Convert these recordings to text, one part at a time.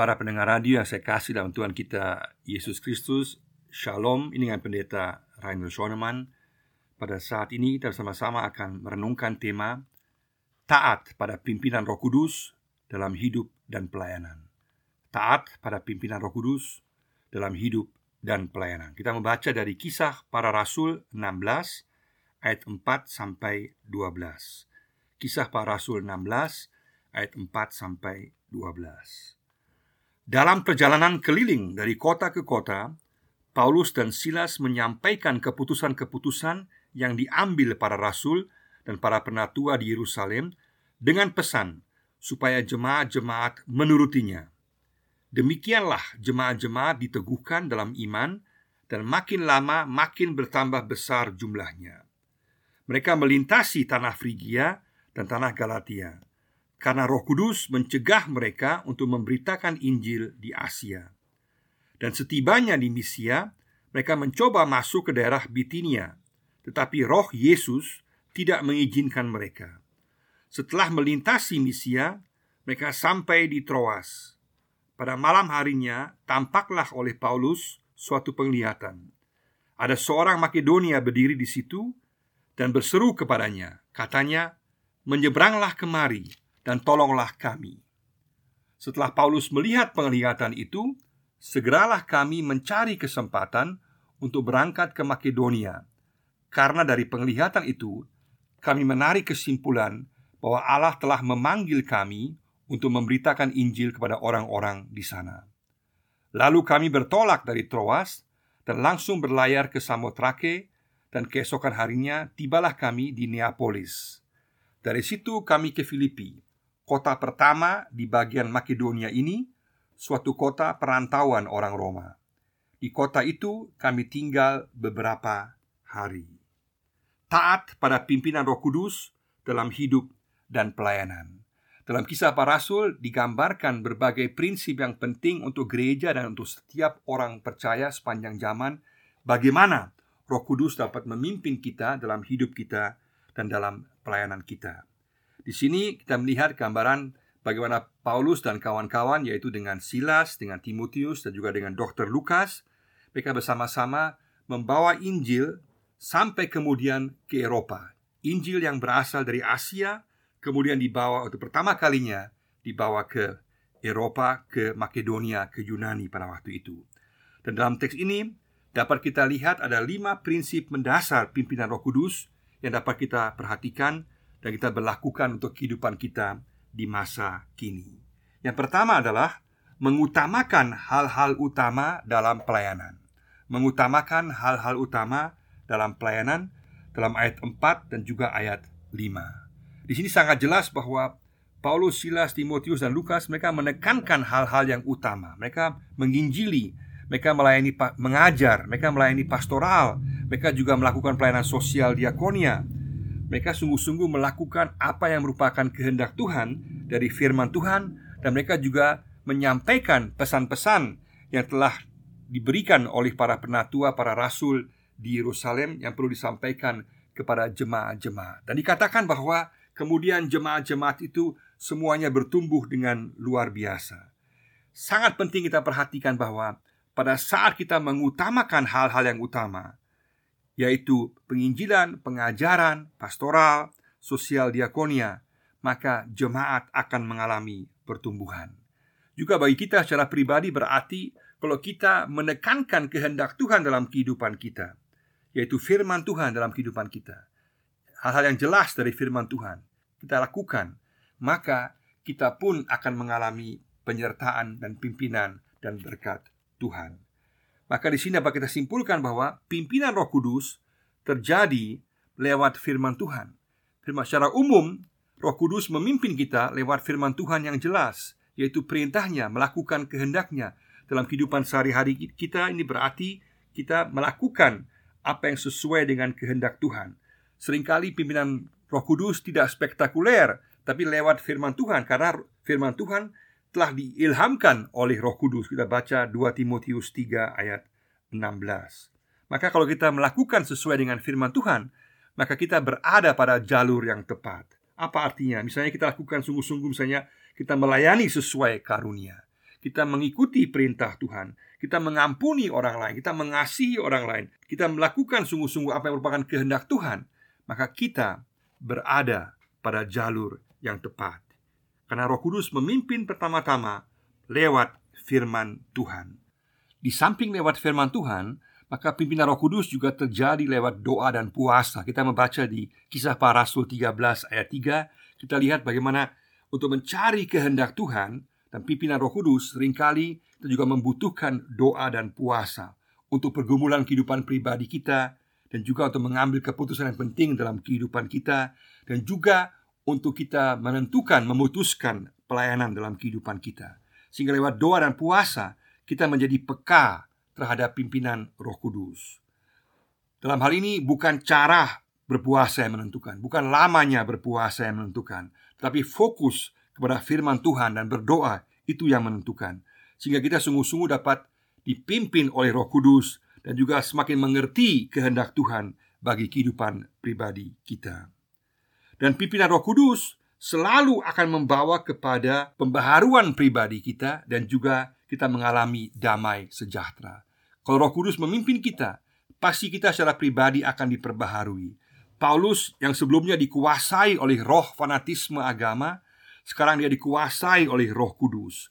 Para pendengar radio yang saya kasih dalam Tuhan kita Yesus Kristus. Shalom, ini dengan pendeta Rainer Schoenemann. Pada saat ini kita bersama-sama akan merenungkan tema Taat pada pimpinan roh kudus dalam hidup dan pelayanan. Taat pada pimpinan roh kudus dalam hidup dan pelayanan. Kita membaca dari kisah para rasul 16 ayat 4 sampai 12 Kisah para rasul 16 ayat 4 sampai 12 dalam perjalanan keliling dari kota ke kota, Paulus dan Silas menyampaikan keputusan-keputusan yang diambil para rasul dan para penatua di Yerusalem dengan pesan supaya jemaat-jemaat menurutinya. Demikianlah jemaat-jemaat diteguhkan dalam iman dan makin lama makin bertambah besar jumlahnya. Mereka melintasi tanah Frigia dan tanah Galatia karena Roh Kudus mencegah mereka untuk memberitakan Injil di Asia. Dan setibanya di Misia, mereka mencoba masuk ke daerah Bitinia, tetapi Roh Yesus tidak mengizinkan mereka. Setelah melintasi Misia, mereka sampai di Troas. Pada malam harinya, tampaklah oleh Paulus suatu penglihatan. Ada seorang Makedonia berdiri di situ dan berseru kepadanya, katanya, "Menyeberanglah kemari." Dan tolonglah kami. Setelah Paulus melihat penglihatan itu, segeralah kami mencari kesempatan untuk berangkat ke Makedonia. Karena dari penglihatan itu, kami menarik kesimpulan bahwa Allah telah memanggil kami untuk memberitakan Injil kepada orang-orang di sana. Lalu kami bertolak dari Troas dan langsung berlayar ke Samotrake dan keesokan harinya tibalah kami di Neapolis. Dari situ kami ke Filipi Kota pertama di bagian Makedonia ini suatu kota perantauan orang Roma. Di kota itu kami tinggal beberapa hari. Taat pada pimpinan Roh Kudus dalam hidup dan pelayanan. Dalam kisah para rasul digambarkan berbagai prinsip yang penting untuk gereja dan untuk setiap orang percaya sepanjang zaman bagaimana Roh Kudus dapat memimpin kita dalam hidup kita dan dalam pelayanan kita. Di sini kita melihat gambaran bagaimana Paulus dan kawan-kawan yaitu dengan Silas, dengan Timotius dan juga dengan Dr. Lukas mereka bersama-sama membawa Injil sampai kemudian ke Eropa. Injil yang berasal dari Asia kemudian dibawa untuk pertama kalinya dibawa ke Eropa, ke Makedonia, ke Yunani pada waktu itu. Dan dalam teks ini dapat kita lihat ada lima prinsip mendasar pimpinan Roh Kudus yang dapat kita perhatikan dan kita berlakukan untuk kehidupan kita di masa kini. Yang pertama adalah mengutamakan hal-hal utama dalam pelayanan. Mengutamakan hal-hal utama dalam pelayanan dalam ayat 4 dan juga ayat 5. Di sini sangat jelas bahwa Paulus, Silas, Timotius dan Lukas mereka menekankan hal-hal yang utama. Mereka menginjili, mereka melayani mengajar, mereka melayani pastoral, mereka juga melakukan pelayanan sosial diakonia mereka sungguh-sungguh melakukan apa yang merupakan kehendak Tuhan dari firman Tuhan dan mereka juga menyampaikan pesan-pesan yang telah diberikan oleh para penatua, para rasul di Yerusalem yang perlu disampaikan kepada jemaat-jemaat. Dan dikatakan bahwa kemudian jemaat-jemaat itu semuanya bertumbuh dengan luar biasa. Sangat penting kita perhatikan bahwa pada saat kita mengutamakan hal-hal yang utama, yaitu penginjilan, pengajaran, pastoral, sosial diakonia, maka jemaat akan mengalami pertumbuhan. Juga bagi kita secara pribadi berarti kalau kita menekankan kehendak Tuhan dalam kehidupan kita, yaitu firman Tuhan dalam kehidupan kita. Hal-hal yang jelas dari firman Tuhan kita lakukan, maka kita pun akan mengalami penyertaan dan pimpinan dan berkat Tuhan. Maka di sini dapat kita simpulkan bahwa pimpinan Roh Kudus terjadi lewat firman Tuhan. Firman secara umum, Roh Kudus memimpin kita lewat firman Tuhan yang jelas, yaitu perintahnya, melakukan kehendaknya dalam kehidupan sehari-hari kita. Ini berarti kita melakukan apa yang sesuai dengan kehendak Tuhan. Seringkali pimpinan Roh Kudus tidak spektakuler, tapi lewat firman Tuhan karena firman Tuhan telah diilhamkan oleh Roh Kudus. Kita baca 2 Timotius 3 ayat 16. Maka kalau kita melakukan sesuai dengan firman Tuhan, maka kita berada pada jalur yang tepat. Apa artinya? Misalnya kita lakukan sungguh-sungguh misalnya kita melayani sesuai karunia. kita mengikuti perintah Tuhan, kita mengampuni orang lain, kita mengasihi orang lain, kita melakukan sungguh-sungguh apa yang merupakan kehendak Tuhan, maka kita berada pada jalur yang tepat. Karena Roh Kudus memimpin pertama-tama lewat firman Tuhan. Di samping lewat firman Tuhan, maka pimpinan Roh Kudus juga terjadi lewat doa dan puasa. Kita membaca di Kisah Para Rasul 13 ayat 3, kita lihat bagaimana untuk mencari kehendak Tuhan, dan pimpinan Roh Kudus sering kali kita juga membutuhkan doa dan puasa untuk pergumulan kehidupan pribadi kita dan juga untuk mengambil keputusan yang penting dalam kehidupan kita dan juga untuk kita menentukan memutuskan pelayanan dalam kehidupan kita. Sehingga lewat doa dan puasa kita menjadi peka terhadap pimpinan Roh Kudus. Dalam hal ini bukan cara berpuasa yang menentukan, bukan lamanya berpuasa yang menentukan, tapi fokus kepada firman Tuhan dan berdoa itu yang menentukan sehingga kita sungguh-sungguh dapat dipimpin oleh Roh Kudus dan juga semakin mengerti kehendak Tuhan bagi kehidupan pribadi kita. Dan pimpinan Roh Kudus selalu akan membawa kepada pembaharuan pribadi kita dan juga kita mengalami damai sejahtera. Kalau Roh Kudus memimpin kita, pasti kita secara pribadi akan diperbaharui. Paulus yang sebelumnya dikuasai oleh roh fanatisme agama, sekarang dia dikuasai oleh Roh Kudus.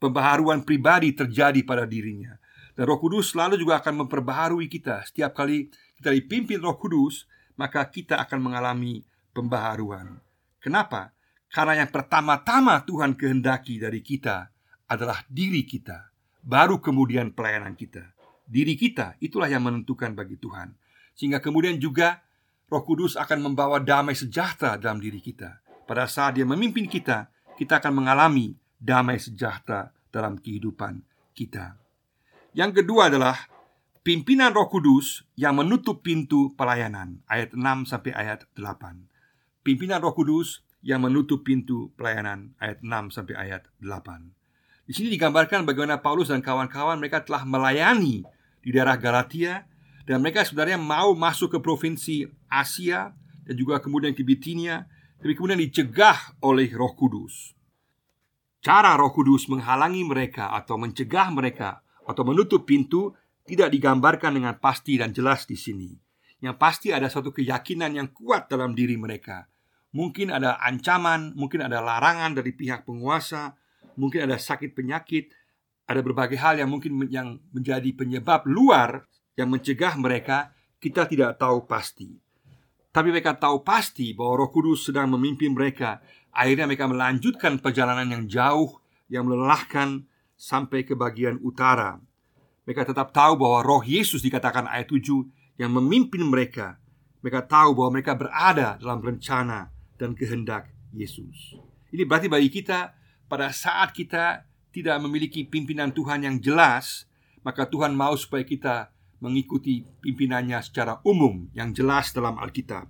Pembaharuan pribadi terjadi pada dirinya. Dan Roh Kudus selalu juga akan memperbaharui kita. Setiap kali kita dipimpin Roh Kudus, maka kita akan mengalami pembaharuan. Kenapa? Karena yang pertama-tama Tuhan kehendaki dari kita adalah diri kita, baru kemudian pelayanan kita. Diri kita itulah yang menentukan bagi Tuhan. Sehingga kemudian juga Roh Kudus akan membawa damai sejahtera dalam diri kita. Pada saat Dia memimpin kita, kita akan mengalami damai sejahtera dalam kehidupan kita. Yang kedua adalah pimpinan Roh Kudus yang menutup pintu pelayanan. Ayat 6 sampai ayat 8. Pimpinan Roh Kudus yang menutup pintu pelayanan ayat 6 sampai ayat 8. Di sini digambarkan bagaimana Paulus dan kawan-kawan mereka telah melayani di daerah Galatia dan mereka sebenarnya mau masuk ke provinsi Asia dan juga kemudian ke Bitinia tapi kemudian dicegah oleh Roh Kudus. Cara Roh Kudus menghalangi mereka atau mencegah mereka atau menutup pintu tidak digambarkan dengan pasti dan jelas di sini. Yang pasti ada suatu keyakinan yang kuat dalam diri mereka. Mungkin ada ancaman, mungkin ada larangan dari pihak penguasa, mungkin ada sakit penyakit, ada berbagai hal yang mungkin yang menjadi penyebab luar yang mencegah mereka, kita tidak tahu pasti. Tapi mereka tahu pasti bahwa Roh Kudus sedang memimpin mereka. Akhirnya mereka melanjutkan perjalanan yang jauh yang melelahkan sampai ke bagian utara. Mereka tetap tahu bahwa Roh Yesus dikatakan ayat 7 yang memimpin mereka. Mereka tahu bahwa mereka berada dalam rencana dan kehendak Yesus. Ini berarti bagi kita pada saat kita tidak memiliki pimpinan Tuhan yang jelas, maka Tuhan mau supaya kita mengikuti pimpinannya secara umum yang jelas dalam Alkitab.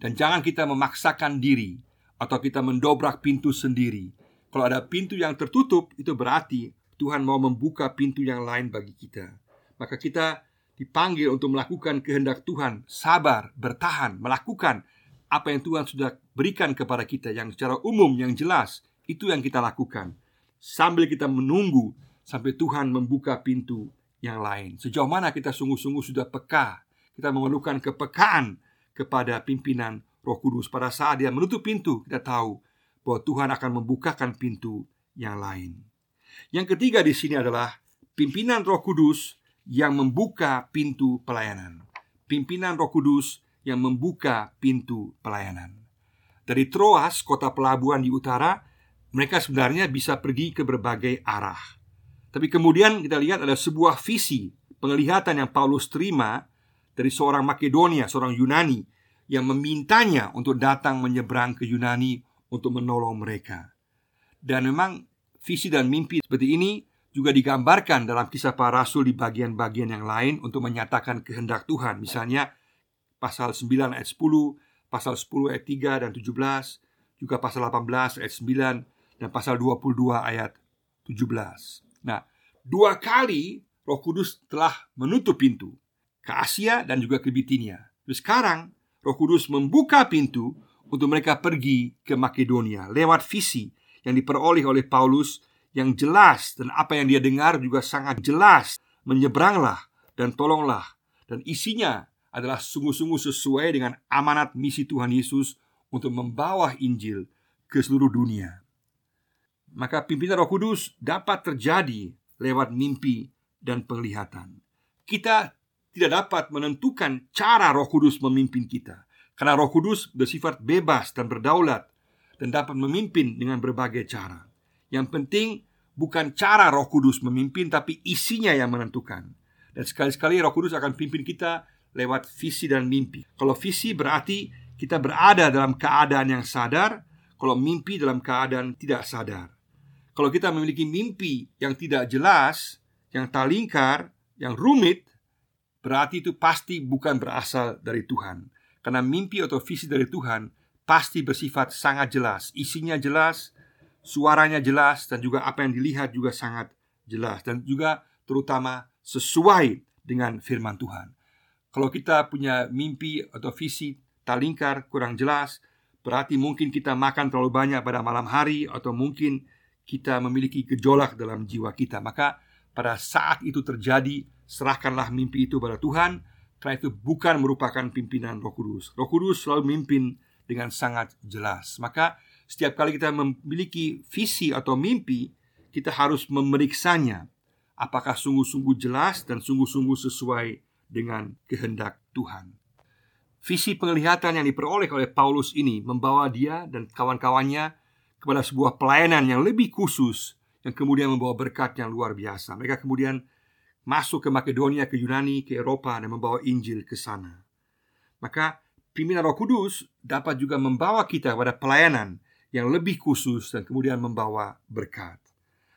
Dan jangan kita memaksakan diri atau kita mendobrak pintu sendiri. Kalau ada pintu yang tertutup, itu berarti Tuhan mau membuka pintu yang lain bagi kita. Maka kita dipanggil untuk melakukan kehendak Tuhan, sabar, bertahan, melakukan apa yang Tuhan sudah berikan kepada kita yang secara umum yang jelas, itu yang kita lakukan. Sambil kita menunggu sampai Tuhan membuka pintu yang lain. Sejauh mana kita sungguh-sungguh sudah peka, kita memerlukan kepekaan kepada pimpinan Roh Kudus. Pada saat Dia menutup pintu, kita tahu bahwa Tuhan akan membukakan pintu yang lain. Yang ketiga di sini adalah pimpinan Roh Kudus yang membuka pintu pelayanan. Pimpinan Roh Kudus yang membuka pintu pelayanan. Dari Troas, kota pelabuhan di utara, mereka sebenarnya bisa pergi ke berbagai arah. Tapi kemudian kita lihat ada sebuah visi penglihatan yang Paulus terima dari seorang Makedonia, seorang Yunani yang memintanya untuk datang menyeberang ke Yunani untuk menolong mereka. Dan memang visi dan mimpi seperti ini juga digambarkan dalam kisah para rasul di bagian-bagian yang lain untuk menyatakan kehendak Tuhan. Misalnya pasal 9 ayat 10, pasal 10 ayat 3 dan 17, juga pasal 18 ayat 9 dan pasal 22 ayat 17. Nah, dua kali Roh Kudus telah menutup pintu ke Asia dan juga ke Bitinia. Terus sekarang Roh Kudus membuka pintu untuk mereka pergi ke Makedonia lewat visi yang diperoleh oleh Paulus yang jelas dan apa yang dia dengar juga sangat jelas. Menyeberanglah dan tolonglah dan isinya adalah sungguh-sungguh sesuai dengan amanat misi Tuhan Yesus untuk membawa Injil ke seluruh dunia. Maka pimpinan Roh Kudus dapat terjadi lewat mimpi dan penglihatan. Kita tidak dapat menentukan cara Roh Kudus memimpin kita, karena Roh Kudus bersifat bebas dan berdaulat dan dapat memimpin dengan berbagai cara. Yang penting bukan cara Roh Kudus memimpin, tapi isinya yang menentukan. Dan sekali-sekali Roh Kudus akan pimpin kita lewat visi dan mimpi. Kalau visi berarti kita berada dalam keadaan yang sadar, kalau mimpi dalam keadaan tidak sadar. Kalau kita memiliki mimpi yang tidak jelas, yang tak lingkar, yang rumit, berarti itu pasti bukan berasal dari Tuhan. Karena mimpi atau visi dari Tuhan pasti bersifat sangat jelas, isinya jelas, suaranya jelas dan juga apa yang dilihat juga sangat jelas dan juga terutama sesuai dengan firman Tuhan. Kalau kita punya mimpi atau visi tak lingkar, kurang jelas, berarti mungkin kita makan terlalu banyak pada malam hari atau mungkin kita memiliki gejolak dalam jiwa kita. Maka pada saat itu terjadi, serahkanlah mimpi itu pada Tuhan karena itu bukan merupakan pimpinan Roh Kudus. Roh Kudus selalu memimpin dengan sangat jelas. Maka setiap kali kita memiliki visi atau mimpi, kita harus memeriksanya apakah sungguh-sungguh jelas dan sungguh-sungguh sesuai dengan kehendak Tuhan. Visi penglihatan yang diperoleh oleh Paulus ini membawa dia dan kawan-kawannya kepada sebuah pelayanan yang lebih khusus yang kemudian membawa berkat yang luar biasa. Mereka kemudian masuk ke Makedonia, ke Yunani, ke Eropa dan membawa Injil ke sana. Maka pimpinan Roh Kudus dapat juga membawa kita pada pelayanan yang lebih khusus dan kemudian membawa berkat.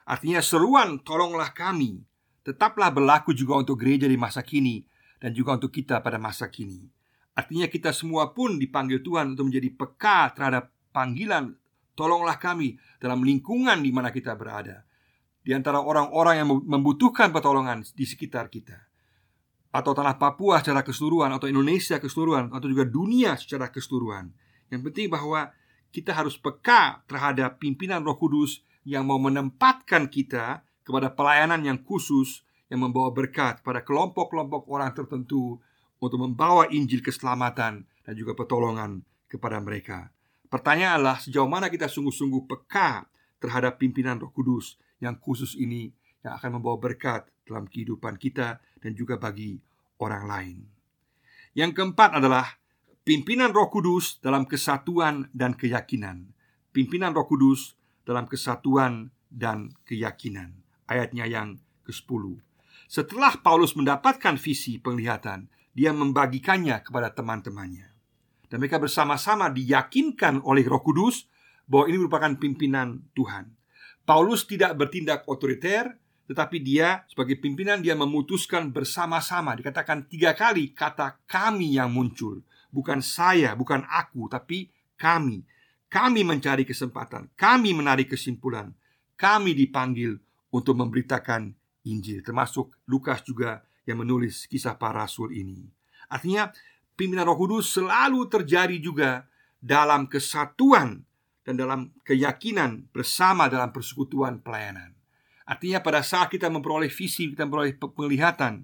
Artinya seruan tolonglah kami tetaplah berlaku juga untuk gereja di masa kini dan juga untuk kita pada masa kini. Artinya kita semua pun dipanggil Tuhan untuk menjadi peka terhadap panggilan tolonglah kami dalam lingkungan di mana kita berada. Di antara orang-orang yang membutuhkan pertolongan di sekitar kita atau tanah Papua secara keseluruhan atau Indonesia keseluruhan atau juga dunia secara keseluruhan. Yang penting bahwa kita harus peka terhadap pimpinan Roh Kudus yang mau menempatkan kita kepada pelayanan yang khusus yang membawa berkat pada kelompok-kelompok orang tertentu untuk membawa Injil keselamatan dan juga pertolongan kepada mereka. Pertanyaannya adalah sejauh mana kita sungguh-sungguh peka terhadap pimpinan Roh Kudus yang khusus ini yang akan membawa berkat dalam kehidupan kita dan juga bagi orang lain. Yang keempat adalah Pimpinan Roh Kudus dalam kesatuan dan keyakinan. Pimpinan Roh Kudus dalam kesatuan dan keyakinan. Ayatnya yang ke-10. Setelah Paulus mendapatkan visi penglihatan, dia membagikannya kepada teman-temannya. Dan mereka bersama-sama diyakinkan oleh Roh Kudus bahwa ini merupakan pimpinan Tuhan. Paulus tidak bertindak otoriter, tetapi dia sebagai pimpinan dia memutuskan bersama-sama. Dikatakan tiga kali kata kami yang muncul bukan saya, bukan aku, tapi kami. Kami mencari kesempatan, kami menarik kesimpulan, kami dipanggil untuk memberitakan Injil, termasuk Lukas juga yang menulis kisah para rasul ini. Artinya, pimpinan Roh Kudus selalu terjadi juga dalam kesatuan dan dalam keyakinan bersama dalam persekutuan pelayanan. Artinya pada saat kita memperoleh visi, kita memperoleh penglihatan,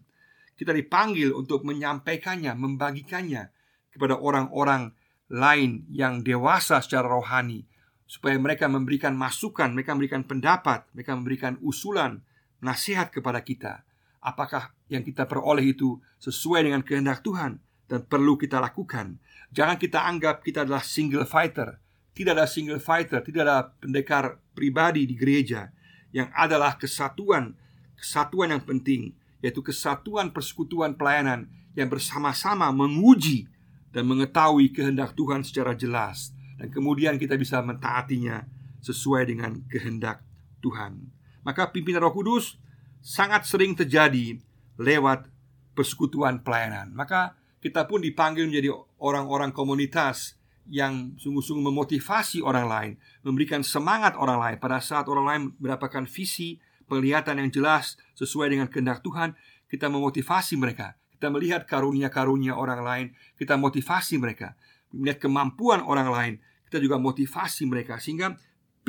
kita dipanggil untuk menyampaikannya, membagikannya kepada orang-orang lain yang dewasa secara rohani supaya mereka memberikan masukan, mereka memberikan pendapat, mereka memberikan usulan, nasihat kepada kita. Apakah yang kita peroleh itu sesuai dengan kehendak Tuhan dan perlu kita lakukan? Jangan kita anggap kita adalah single fighter. Tidak ada single fighter, tidak ada pendekar pribadi di gereja yang adalah kesatuan, kesatuan yang penting, yaitu kesatuan persekutuan pelayanan yang bersama-sama menguji dan mengetahui kehendak Tuhan secara jelas dan kemudian kita bisa mentaatinya sesuai dengan kehendak Tuhan. Maka pimpinan Roh Kudus sangat sering terjadi lewat persekutuan pelayanan. Maka kita pun dipanggil menjadi orang-orang komunitas yang sungguh-sungguh memotivasi orang lain, memberikan semangat orang lain pada saat orang lain mendapatkan visi, penglihatan yang jelas sesuai dengan kehendak Tuhan, kita memotivasi mereka kita melihat karunia-karunia orang lain, kita motivasi mereka. Melihat kemampuan orang lain, kita juga motivasi mereka sehingga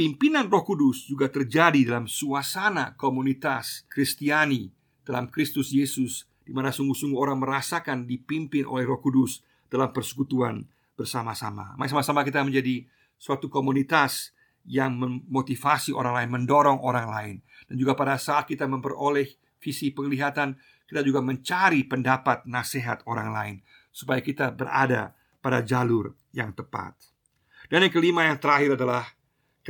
pimpinan Roh Kudus juga terjadi dalam suasana komunitas Kristiani dalam Kristus Yesus di mana sungguh-sungguh orang merasakan dipimpin oleh Roh Kudus dalam persekutuan bersama-sama. Mari sama-sama kita menjadi suatu komunitas yang memotivasi orang lain, mendorong orang lain. Dan juga pada saat kita memperoleh visi penglihatan, kita juga mencari pendapat nasihat orang lain supaya kita berada pada jalur yang tepat. Dan yang kelima yang terakhir adalah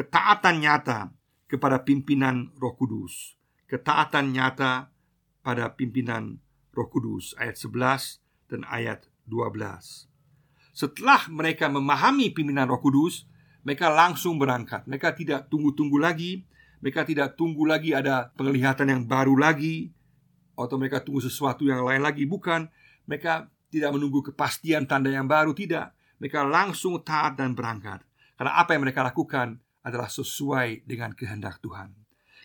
ketaatan nyata kepada pimpinan Roh Kudus. Ketaatan nyata pada pimpinan Roh Kudus ayat 11 dan ayat 12. Setelah mereka memahami pimpinan Roh Kudus, mereka langsung berangkat. Mereka tidak tunggu-tunggu lagi, mereka tidak tunggu lagi ada penglihatan yang baru lagi atau mereka tunggu sesuatu yang lain lagi, bukan. Mereka tidak menunggu kepastian tanda yang baru, tidak. Mereka langsung taat dan berangkat. Karena apa yang mereka lakukan adalah sesuai dengan kehendak Tuhan.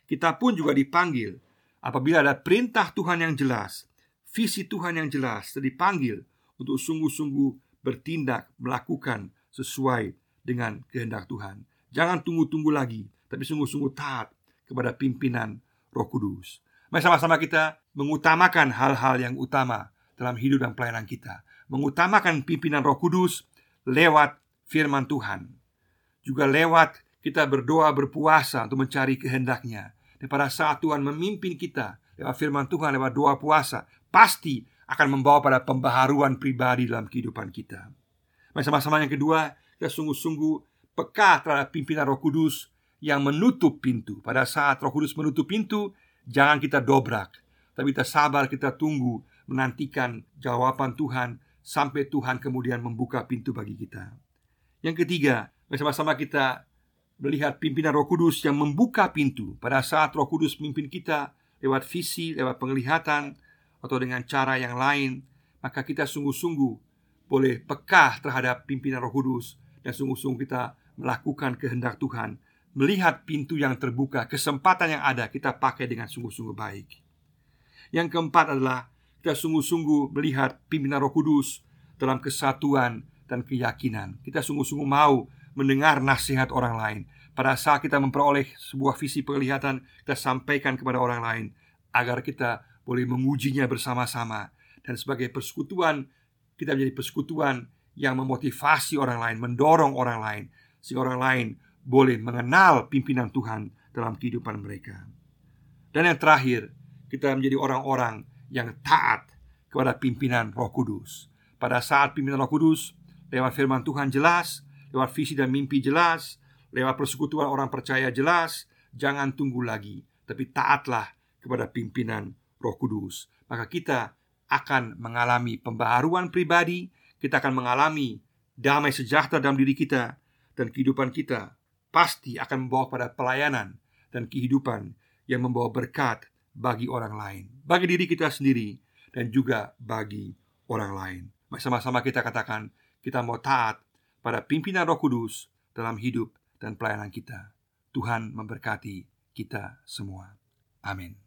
Kita pun juga dipanggil apabila ada perintah Tuhan yang jelas, visi Tuhan yang jelas, dipanggil untuk sungguh-sungguh bertindak, melakukan sesuai dengan kehendak Tuhan. Jangan tunggu-tunggu lagi, tapi sungguh-sungguh taat kepada pimpinan Roh Kudus. Mari sama-sama kita mengutamakan hal-hal yang utama dalam hidup dan pelayanan kita. Mengutamakan pimpinan Roh Kudus lewat firman Tuhan juga lewat kita berdoa berpuasa untuk mencari kehendaknya. Dan pada saat Tuhan memimpin kita Lewat firman Tuhan, lewat doa puasa Pasti akan membawa pada pembaharuan pribadi dalam kehidupan kita. Sama-sama yang kedua Kita sungguh-sungguh peka terhadap pimpinan roh kudus Yang menutup pintu. Pada saat roh kudus menutup pintu Jangan kita dobrak Tapi kita sabar, kita tunggu Menantikan jawaban Tuhan Sampai Tuhan kemudian membuka pintu bagi kita. Yang ketiga, Bersama-sama kita melihat pimpinan Roh Kudus yang membuka pintu pada saat Roh Kudus memimpin kita lewat visi, lewat penglihatan, atau dengan cara yang lain, maka kita sungguh-sungguh boleh peka terhadap pimpinan Roh Kudus dan sungguh-sungguh kita melakukan kehendak Tuhan, melihat pintu yang terbuka, kesempatan yang ada kita pakai dengan sungguh-sungguh baik. Yang keempat adalah kita sungguh-sungguh melihat pimpinan Roh Kudus dalam kesatuan dan keyakinan. Kita sungguh-sungguh mau mendengar nasihat orang lain. Pada saat kita memperoleh sebuah visi penglihatan, kita sampaikan kepada orang lain agar kita boleh mengujinya bersama-sama dan sebagai persekutuan kita menjadi persekutuan yang memotivasi orang lain, mendorong orang lain sehingga orang lain boleh mengenal pimpinan Tuhan dalam kehidupan mereka. Dan yang terakhir, kita menjadi orang-orang yang taat kepada pimpinan Roh Kudus. Pada saat pimpinan Roh Kudus lewat firman Tuhan jelas, lewat visi dan mimpi jelas, lewat persekutuan orang percaya jelas, jangan tunggu lagi, tapi taatlah kepada pimpinan Roh Kudus. Maka kita akan mengalami pembaharuan pribadi, kita akan mengalami damai sejahtera dalam diri kita dan kehidupan kita pasti akan membawa pada pelayanan dan kehidupan yang membawa berkat bagi orang lain, bagi diri kita sendiri dan juga bagi orang lain. Sama-sama kita katakan kita mau taat pada pimpinan Roh Kudus dalam hidup dan pelayanan kita. Tuhan memberkati kita semua. Amin.